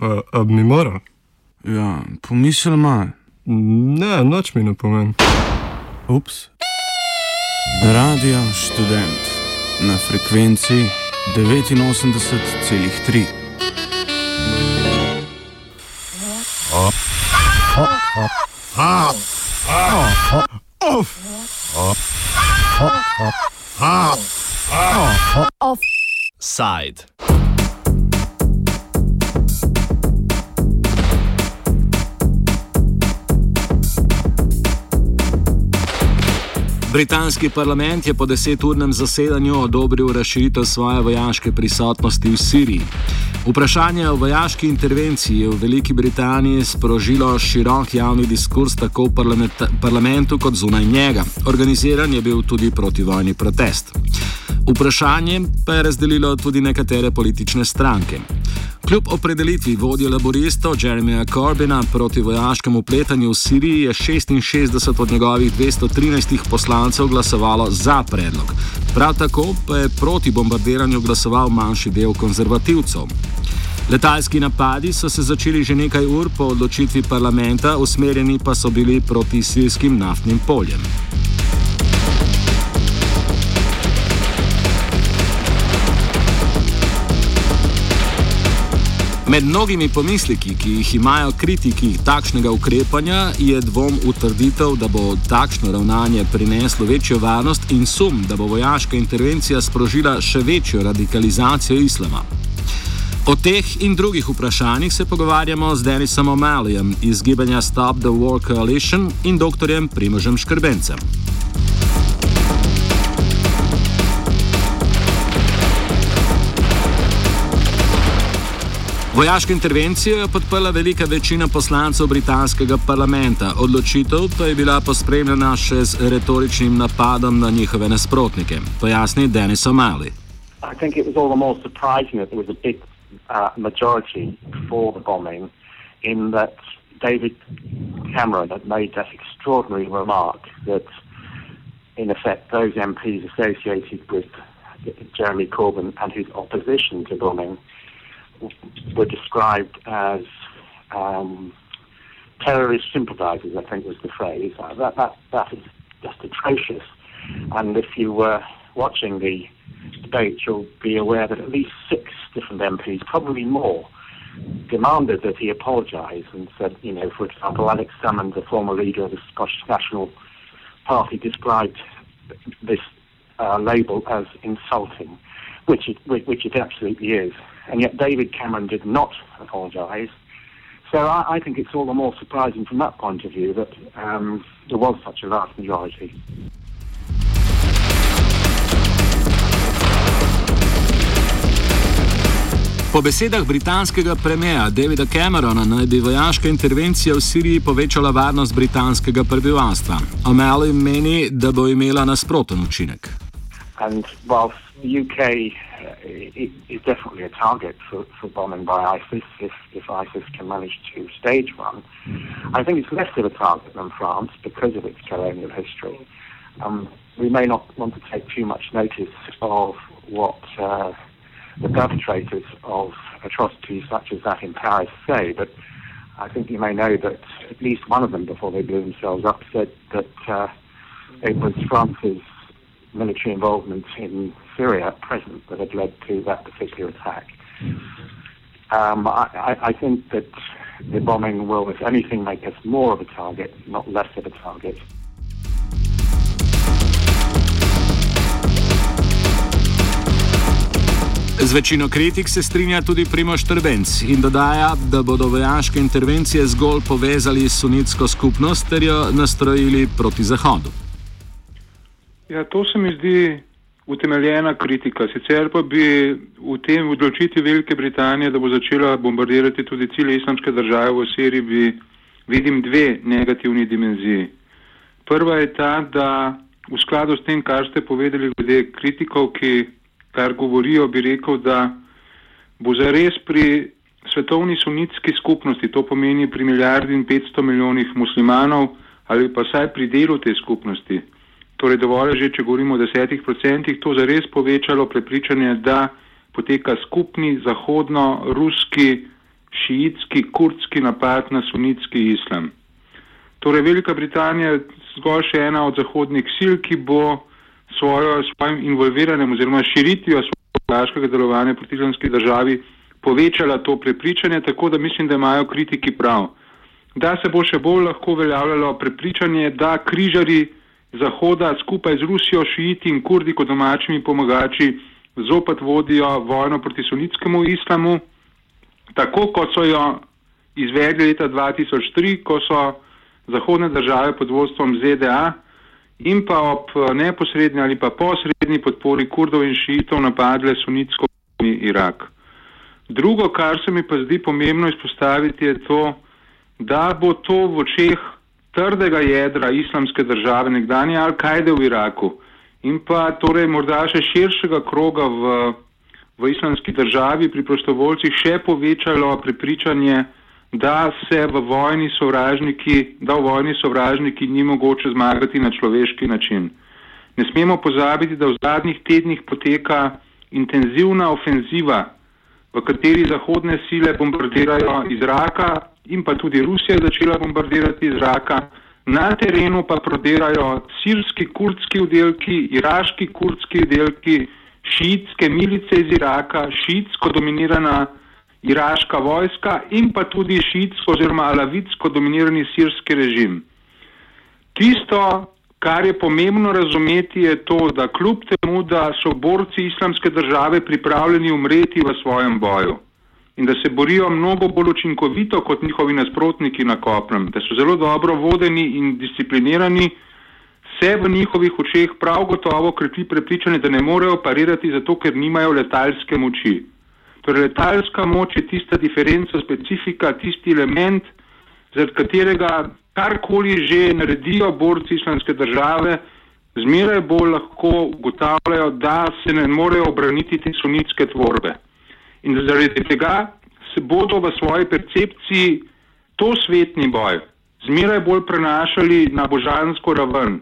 A, a mi mora? Ja, pomisel ima. Ne, noč mi ne pomeni. Ups. Radio študent na frekvenci 89,3. Offside. Britanski parlament je po deseturnem zasedanju odobril razširitev svoje vojaške prisotnosti v Siriji. Vprašanje o vojaški intervenciji je v Veliki Britaniji sprožilo širok javni diskurs tako v parlamentu kot zunaj njega. Organiziran je bil tudi protivojni protest. Vprašanje pa je razdelilo tudi nekatere politične stranke. Kljub opredelitvi vodje laboristov Jeremyja Corbina proti vojaškemu pletanju v Siriji je 66 od njegovih 213 poslancev glasovalo za predlog. Prav tako pa je proti bombardiranju glasoval manjši del konzervativcev. Letalski napadi so se začeli že nekaj ur po odločitvi parlamenta, usmerjeni pa so bili proti sirskim naftnim poljem. Med mnogimi pomisliki, ki jih imajo kritiki takšnega ukrepanja, je dvom v trditev, da bo takšno ravnanje prineslo večjo varnost in sum, da bo vojaška intervencija sprožila še večjo radikalizacijo islama. O teh in drugih vprašanjih se pogovarjamo z Denisom O'Malleyem iz gibanja Stop the War Coalition in dr. Primožem Škrbencem. Vojaško intervencijo je podprla velika večina poslancev britanskega parlamenta, odločitev pa je bila pospremljena še z retoričnim napadom na njihove nasprotnike, pojasni Denis O'Malley. I think it was all the more surprising that there was a big uh, majority for the bombing, in that David Cameron had made that extraordinary remark that, in effect, those MPs associated with Jeremy Corbyn and his opposition to bombing were described as um, terrorist sympathisers, I think was the phrase. Uh, that, that, that is just atrocious. And if you were watching the debate, you'll be aware that at least six different MPs, probably more, demanded that he apologise and said, you know, for example, Alex Salmond, the former leader of the Scottish National Party, described this uh, label as insulting, which it, which it absolutely is and yet David Cameron did not apologise. So I, I, think it's all the more surprising from that point of view that um, there was such a vast majority. Po besedah britanskega premijeja Davida Camerona naj bi vojaška intervencija v Siriji povečala varnost britanskega prebivalstva. O'Malley meni, da bo imela nasproten učinek. And whilst the UK is definitely a target for, for bombing by ISIS if, if ISIS can manage to stage one. I think it's less of a target than France because of its colonial history. Um, we may not want to take too much notice of what uh, the perpetrators of atrocities such as that in Paris say, but I think you may know that at least one of them, before they blew themselves up, said that uh, it was France's military involvement in Syria at present that had led to that particular attack. Um, I, I, think that the bombing will, if anything, make us more of a target, not less of a target. Z večino kritik se strinja tudi Primoš Trbenc in dodaja, da bodo vojaške intervencije zgolj povezali s sunitsko skupnost ter jo nastrojili proti Zahodu. Ja, to se mi zdi utemeljena kritika. Sicer pa bi v tem odločitvi Velike Britanije, da bo začela bombardirati tudi cilje islamske države v Siriji, bi vidim dve negativni dimenziji. Prva je ta, da v skladu s tem, kar ste povedali glede kritikov, ki kar govorijo, bi rekel, da bo zares pri svetovni sunitski skupnosti, to pomeni pri milijardi in petsto milijonih muslimanov ali pa saj pri delu te skupnosti, torej dovolj že, če govorimo o desetih procentih, to zares povečalo prepričanje, da poteka skupni zahodno-ruski šiitski, kurdski napad na sunitski islam. Torej, Velika Britanija je zgolj še ena od zahodnih sil, ki bo svojo, svojim involviranjem oziroma širitvijo svojega vojaškega delovanja proti islamski državi povečala to prepričanje, tako da mislim, da imajo kritiki prav. Da se bo še bolj lahko uveljavljalo prepričanje, da križari Zahoda skupaj z Rusijo, šiiti in kurdi kot domačimi pomagači zopet vodijo vojno proti sunitskemu islamu, tako kot so jo izvedli leta 2003, ko so zahodne države pod vodstvom ZDA in pa ob neposrednji ali pa posrednji podpori kurdov in šiitov napadle sunitsko Irak. Drugo, kar se mi pa zdi pomembno izpostaviti, je to, da bo to v očeh trdega jedra islamske države, nekdanje Al-Kaide v Iraku in pa torej morda še širšega kroga v, v islamski državi pri prostovoljcih še povečalo prepričanje, da se v vojni sovražniki, da v vojni sovražniki ni mogoče zmagati na človeški način. Ne smemo pozabiti, da v zadnjih tednih poteka intenzivna ofenziva v kateri zahodne sile bombardirajo iz zraka in pa tudi Rusija je začela bombardirati iz zraka. Na terenu pa prodirajo sirski kurdski oddelki, iraški kurdski oddelki, šiitske milice iz Iraka, šiitsko dominirana iraška vojska in pa tudi šiitsko oziroma alavitsko dominirani sirski režim. Tisto, Kar je pomembno razumeti, je to, da kljub temu, da so borci islamske države pripravljeni umreti v svojem boju in da se borijo mnogo bolj učinkovito kot njihovi nasprotniki na kopnem, da so zelo dobro vodeni in disciplinirani, se v njihovih očeh prav gotovo krepi prepričanje, da ne morejo parirati zato, ker nimajo letalske moči. Torej, letalska moč je tista diferenca, specifika, tisti element, zaradi katerega karkoli že naredijo borci islamske države, zmeraj bolj lahko ugotavljajo, da se ne morejo obraniti te sunitske tvorbe. In zaradi tega se bodo v svoji percepciji to svetni boj zmeraj bolj prenašali na božansko raven.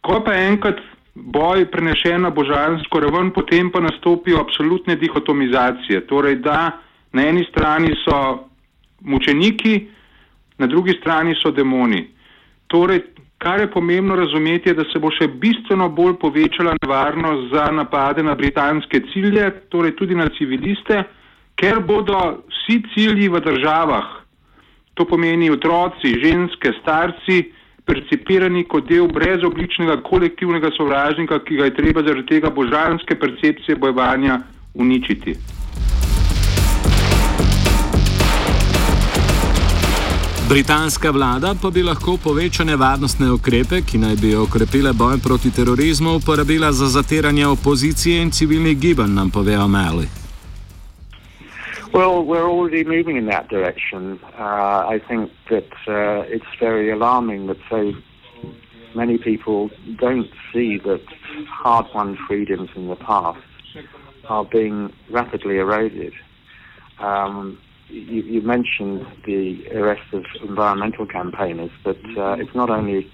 Ko pa enkrat boj prenešen na božansko raven, potem pa nastopijo absolutne dihotomizacije. Torej, da na eni strani so mučeniki, na drugi strani so demoni. Torej, kar je pomembno razumeti, je, da se bo še bistveno bolj povečala nevarnost za napade na britanske cilje, torej tudi na civiliste, ker bodo vsi cilji v državah, to pomeni otroci, ženske, starci, percipirani kot del brezobličnega kolektivnega sovražnika, ki ga je treba zaradi tega božanske percepcije bojevanja uničiti. Britanska vlada pa bi lahko povečane varnostne ukrepe, ki naj bi okrepile boj proti terorizmu, uporabila za zatiranje opozicije in civilnih gibanj, nam pove O'Malley. Well, we're already moving in that direction. Uh, I think that uh, it's very alarming that so many people don't see that hard won freedoms in the past are being rapidly eroded. Um, you, you, mentioned the arrest of environmental campaigners, but uh, it's not only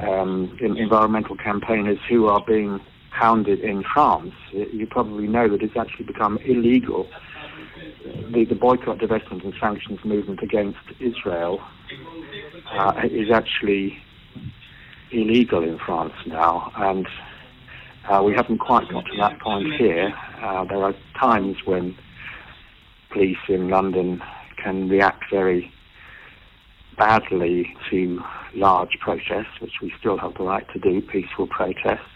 um, environmental campaigners who are being hounded in France. You probably know that it's actually become illegal. The, the boycott, divestment, and sanctions movement against Israel uh, is actually illegal in France now, and uh, we haven't quite got to that point here. Uh, there are times when police in London can react very badly to large protests, which we still have the right to do, peaceful protests.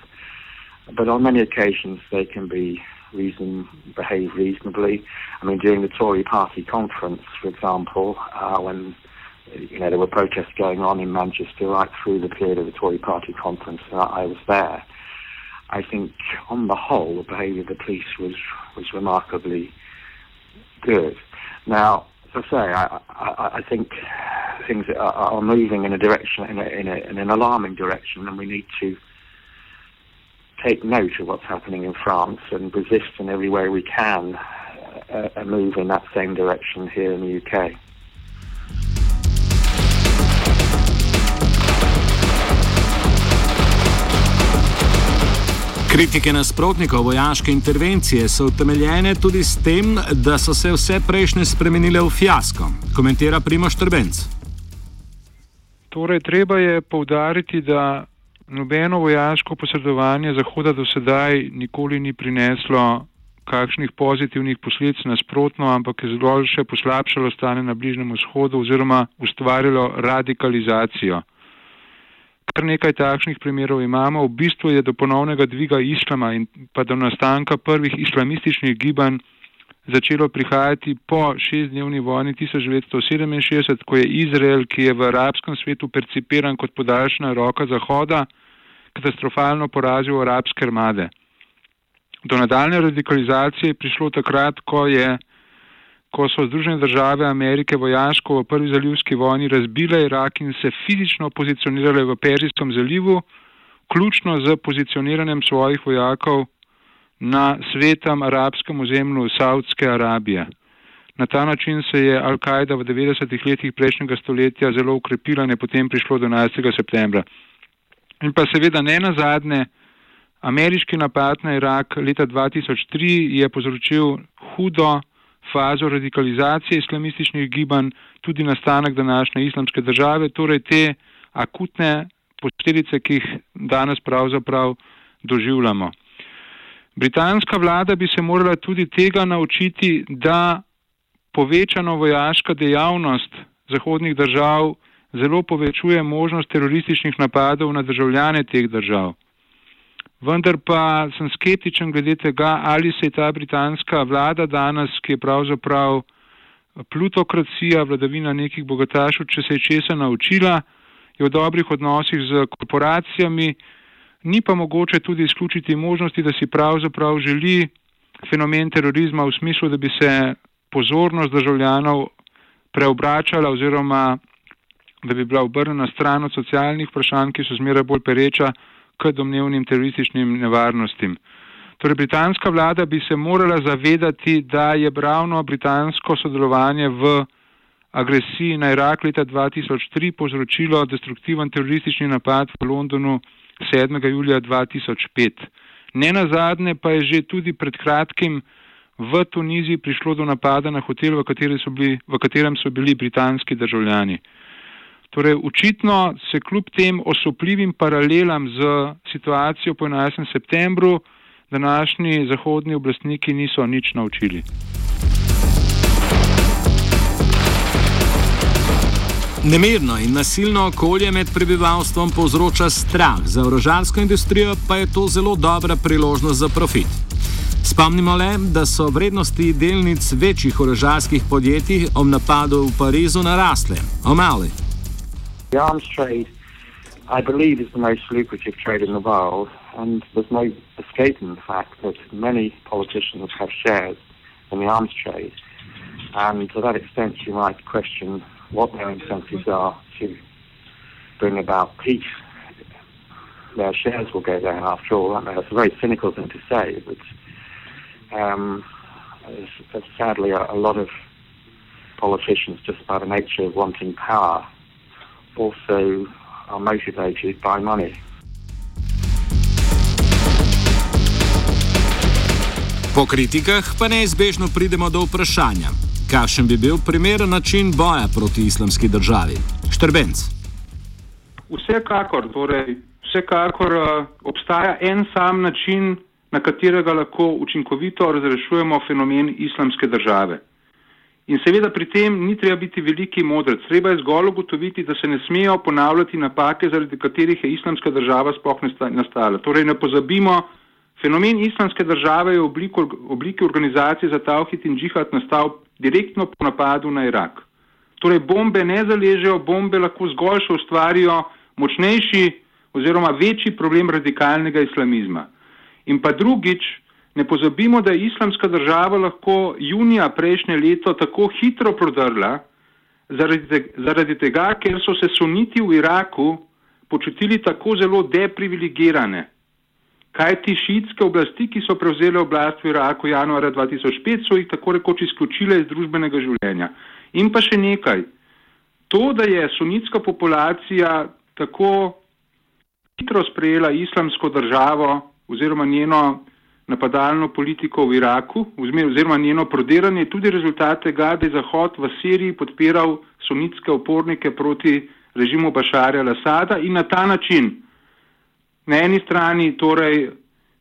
But on many occasions, they can be reason behave reasonably. I mean, during the Tory Party conference, for example, uh, when you know there were protests going on in Manchester right through the period of the Tory Party conference, uh, I was there. I think, on the whole, the behaviour of the police was was remarkably good. Now, as I say, I, I, I think things are, are, moving in a direction, in, a, in, a, in, an alarming direction, and we need to take note of what's happening in France and resist in every way we can uh, a move in that same direction here in the UK. Kritike nasprotnikov vojaške intervencije so utemeljene tudi s tem, da so se vse prejšnje spremenile v fiasko, komentira Primoš Trbenc. Torej, treba je povdariti, da nobeno vojaško posredovanje Zahoda do sedaj nikoli ni prineslo kakšnih pozitivnih posledic nasprotno, ampak je zgolj še poslabšalo stanje na Bližnem vzhodu oziroma ustvarilo radikalizacijo. Kar nekaj takšnih primerov imamo. V bistvu je do ponovnega dviga islama in pa do nastanka prvih islamističnih gibanj začelo prihajati po šestdnevni vojni 1967, ko je Izrael, ki je v arabskem svetu percipiran kot podaljšana roka Zahoda, katastrofalno porazil arabske armade. Do nadaljne radikalizacije je prišlo takrat, ko, je, ko so Združene države Amerike vojaško v prvi zalivski vojni razbile Irak in se fizično pozicionirale v Perzijskem zalivu, ključno z pozicioniranjem svojih vojakov na svetem arabskem ozemlju Saudske Arabije. Na ta način se je Al-Kaida v 90-ih letih prejšnjega stoletja zelo ukrepila in je potem prišlo do 11. septembra. In pa seveda ne na zadnje, ameriški napad na Irak leta 2003 je povzročil hudo fazo radikalizacije islamističnih gibanj, tudi nastanek današnje islamske države, torej te akutne posledice, ki jih danes pravzaprav doživljamo. Britanska vlada bi se morala tudi tega naučiti, da povečano vojaška dejavnost zahodnih držav zelo povečuje možnost terorističnih napadov na državljane teh držav. Vendar pa sem skeptičen glede tega, ali se je ta britanska vlada danes, ki je pravzaprav plutokracija, vladavina nekih bogatašov, če se je česa naučila, je v dobrih odnosih z korporacijami, ni pa mogoče tudi izključiti možnosti, da si pravzaprav želi fenomen terorizma v smislu, da bi se pozornost državljanov preobračala oziroma da bi bila obrnjena stran od socialnih vprašanj, ki so zmeraj bolj pereča k domnevnim terorističnim nevarnostim. Torej, britanska vlada bi se morala zavedati, da je ravno britansko sodelovanje v agresiji na Irak leta 2003 povzročilo destruktiven teroristični napad v Londonu 7. julija 2005. Ne na zadnje pa je že tudi pred kratkim v Tuniziji prišlo do napada na hotel, v, so bili, v katerem so bili britanski državljani. Torej, očitno se kljub tem osupljivim paralelam z situacijo po 11. septembru današnji zahodni oblastniki niso nič naučili. Nemirno in nasilno okolje med prebivalstvom povzroča strah, za orožarsko industrijo pa je to zelo dobra priložnost za profit. Spomnimo le, da so vrednosti delnic večjih orožarskih podjetij ob napadu v Parizu narasle. Omali. The arms trade, I believe, is the most lucrative trade in the world, and there's no escaping the fact that many politicians have shares in the arms trade. And to that extent, you might question what their incentives are to bring about peace. Their shares will go down after all. That's a very cynical thing to say, but um, sadly, a, a lot of politicians, just by the nature of wanting power, also are motivated by money. Po kritikah pa neizbežno pridemo do vprašanja, kakšen bi bil primeren način boja proti islamski državi. Štrbenc. Vsekakor, torej, vsekakor uh, obstaja en sam način, na katerega lahko učinkovito razrešujemo fenomen islamske države. In seveda pri tem ni treba biti veliki modrec, treba je zgolj ugotoviti, da se ne smejo ponavljati napake, zaradi katerih je islamska država sploh nastala. Torej ne pozabimo, fenomen islamske države je v obliku, obliki organizacije za tavhid in džihad nastal direktno po napadu na Irak. Torej bombe ne zaležejo, bombe lahko zgolj še ustvarijo močnejši oziroma večji problem radikalnega islamizma. In pa drugič, Ne pozabimo, da je islamska država lahko junija prejšnje leto tako hitro prodrla, zaradi, te, zaradi tega, ker so se suniti v Iraku počutili tako zelo deprivilegirane. Kaj ti šiitske oblasti, ki so prevzele oblast v Iraku januarja 2005, so jih tako rekoč izključile iz družbenega življenja. In pa še nekaj. To, da je sunitska populacija tako hitro sprejela islamsko državo, oziroma njeno napadalno politiko v Iraku oziroma njeno prodiranje tudi rezultat tega, da je Zahod v Siriji podpiral sunitske opornike proti režimu Bašarja Lasada in na ta način na eni strani torej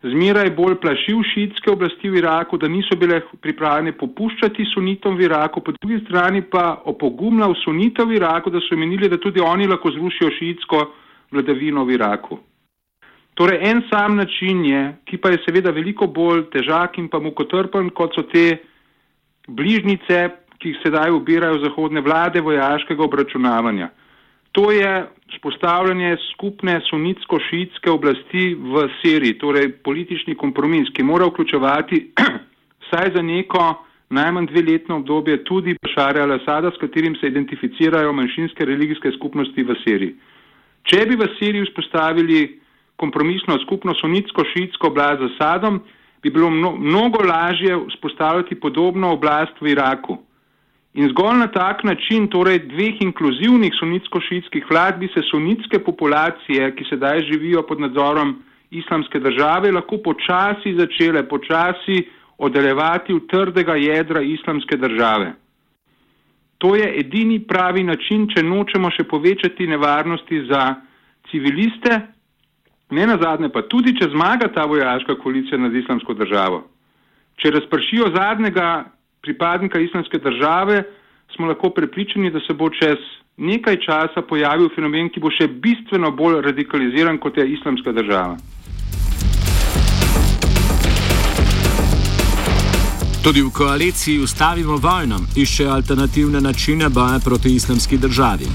zmeraj bolj plašil šiitske oblasti v Iraku, da niso bile pripravljene popuščati sunitom v Iraku, po drugi strani pa opogumljal sunitev v Iraku, da so menili, da tudi oni lahko zrušijo šiitsko vladavino v Iraku. Torej, en sam način je, ki pa je seveda veliko bolj težak in pa mukotrpen, kot so te bližnice, ki jih sedaj ubirajo zahodne vlade vojaškega obračunavanja. To je spostavljanje skupne sunitsko-šiitske oblasti v Siriji, torej politični kompromis, ki mora vključevati vsaj za neko najmanj dveletno obdobje tudi Bašarja al-Assada, s katerim se identificirajo manjšinske religijske skupnosti v Siriji. Če bi v Siriji vzpostavili kompromisno skupno sunitsko-šiitsko oblast z Asadom, bi bilo mnogo lažje vzpostavljati podobno oblast v Iraku. In zgolj na tak način, torej dveh inkluzivnih sunitsko-šiitskih vlad, bi se sunitske populacije, ki sedaj živijo pod nadzorom islamske države, lahko počasi začele, počasi oddaljevati v trdega jedra islamske države. To je edini pravi način, če nočemo še povečati nevarnosti za civiliste, ne na zadnje pa tudi, če zmaga ta vojaška koalicija nad islamsko državo. Če razpršijo zadnjega pripadnika islamske države, smo lahko prepričani, da se bo čez nekaj časa pojavil fenomen, ki bo še bistveno bolj radikaliziran kot je islamska država. Tudi v koaliciji Ustavimo vojno iščejo alternativne načine boja proti islamski državi.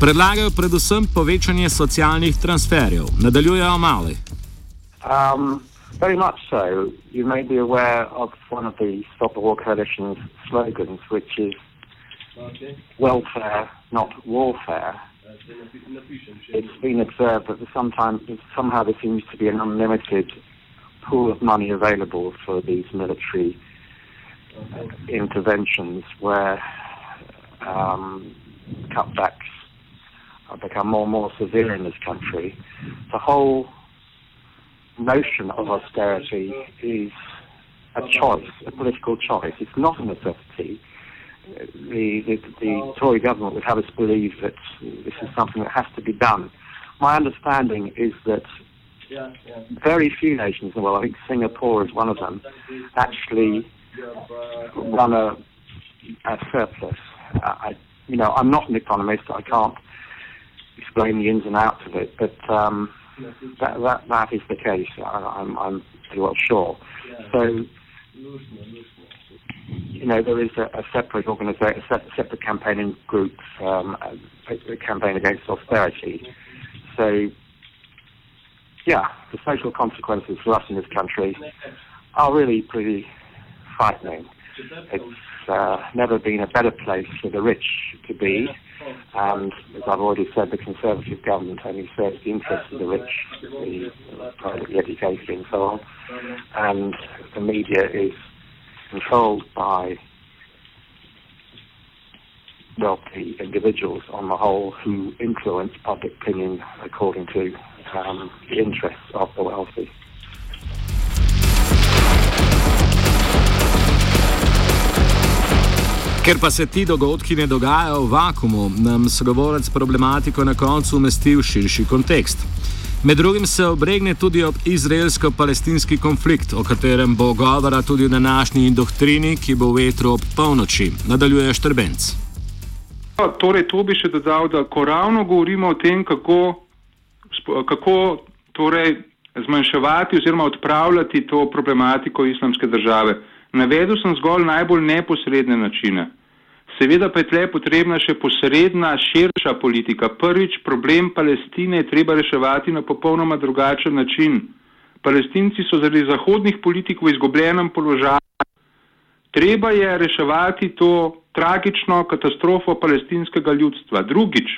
Predlagajo predvsem povečanje socialnih transferjev. Nadaljujejo mali. Um. Very much so. You may be aware of one of the Stop the War Coalition's slogans, which is welfare, not warfare. It's been observed that sometimes somehow there seems to be an unlimited pool of money available for these military interventions where um, cutbacks become more and more severe in this country. The whole notion of austerity is a choice, a political choice. It's not a necessity. The, the, the Tory government would have us believe that this is something that has to be done. My understanding is that very few nations in the world, I think Singapore is one of them, actually run a, a surplus. I, you know, I'm not an economist. I can't explain the ins and outs of it, but um, that, that, that is the case. I, am I'm, I'm pretty well sure. So, you know, there is a, a separate organisation, a separate campaigning group, um, a, a campaign against austerity. So, yeah, the social consequences for us in this country are really pretty frightening. It's uh, never been a better place for the rich to be. And as I've already said, the Conservative government only serves the interests of the rich, the privately educated and so on. And the media is controlled by wealthy individuals on the whole who influence public opinion according to um, the interests of the wealthy. Ker pa se ti dogodki ne dogajajo v vakumu, nam sogovorec problematiko na koncu umesti v širši kontekst. Med drugim se obregne tudi ob izraelsko-palestinski konflikt, o katerem bo govora tudi v današnji doktrini, ki bo v vetru ob polnoči. Nadaljuje Štrbenc. Torej, to bi še dodal, da ko ravno govorimo o tem, kako, kako torej, zmanjševati oziroma odpravljati to problematiko islamske države. Navedel sem zgolj najbolj neposredne načine. Seveda pa je tle potrebna še posredna, širša politika. Prvič, problem Palestine je treba reševati na popolnoma drugačen način. Palestinci so zaradi zahodnih politik v izgubljenem položaju. Treba je reševati to tragično katastrofo palestinskega ljudstva. Drugič,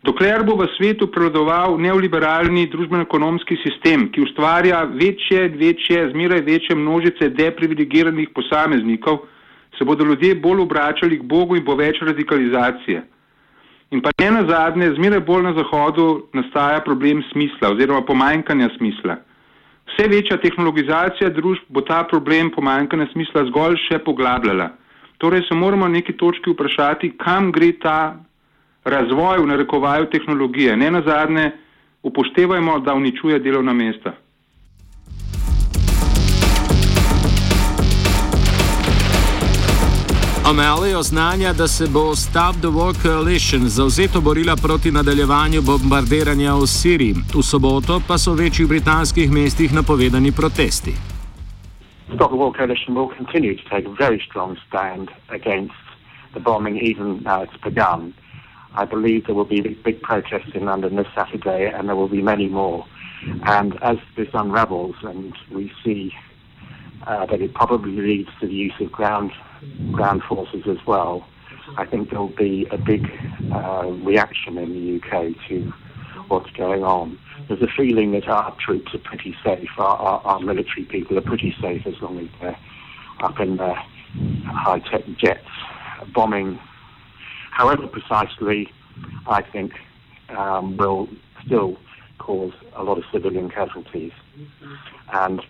Dokler bo v svetu prevladoval neoliberalni družbeno-ekonomski sistem, ki ustvarja večje, večje, zmeraj večje množice deprivilegiranih posameznikov, se bodo ljudje bolj obračali k Bogu in bo več radikalizacije. In pa ne na zadnje, zmeraj bolj na Zahodu nastaja problem smisla oziroma pomanjkanja smisla. vse večja tehnologizacija družb bo ta problem pomankanja smisla zgolj še poglabljala. Torej se moramo na neki točki vprašati, kam gre ta razvoj v narekovaju tehnologije. Ne na zadnje, upoštevajmo, da uničuje delovna mesta. O'Malley oznanja, da se bo Stop the War Coalition zauzeto borila proti nadaljevanju bombardiranja v Siriji. V soboto pa so v večjih britanskih mestih napovedani protesti. Stop the War Coalition will continue to take a very strong stand against the bombing, even now it's begun. I believe there will be big protests in London this Saturday, and there will be many more. And as this unravels, and we see uh, that it probably leads to the use of ground ground forces as well, I think there will be a big uh, reaction in the UK to what's going on. There's a feeling that our troops are pretty safe, our, our, our military people are pretty safe as long as they're up in their high tech jets bombing. However, precisely, I think um, will still cause a lot of civilian casualties and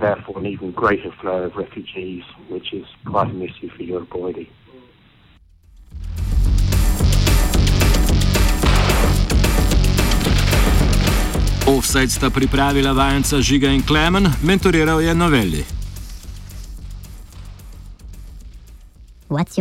therefore an even greater flow of refugees, which is quite an issue for Europe already. Offside sta pripravila vajenca Žiga in Klemen, mentoriral je your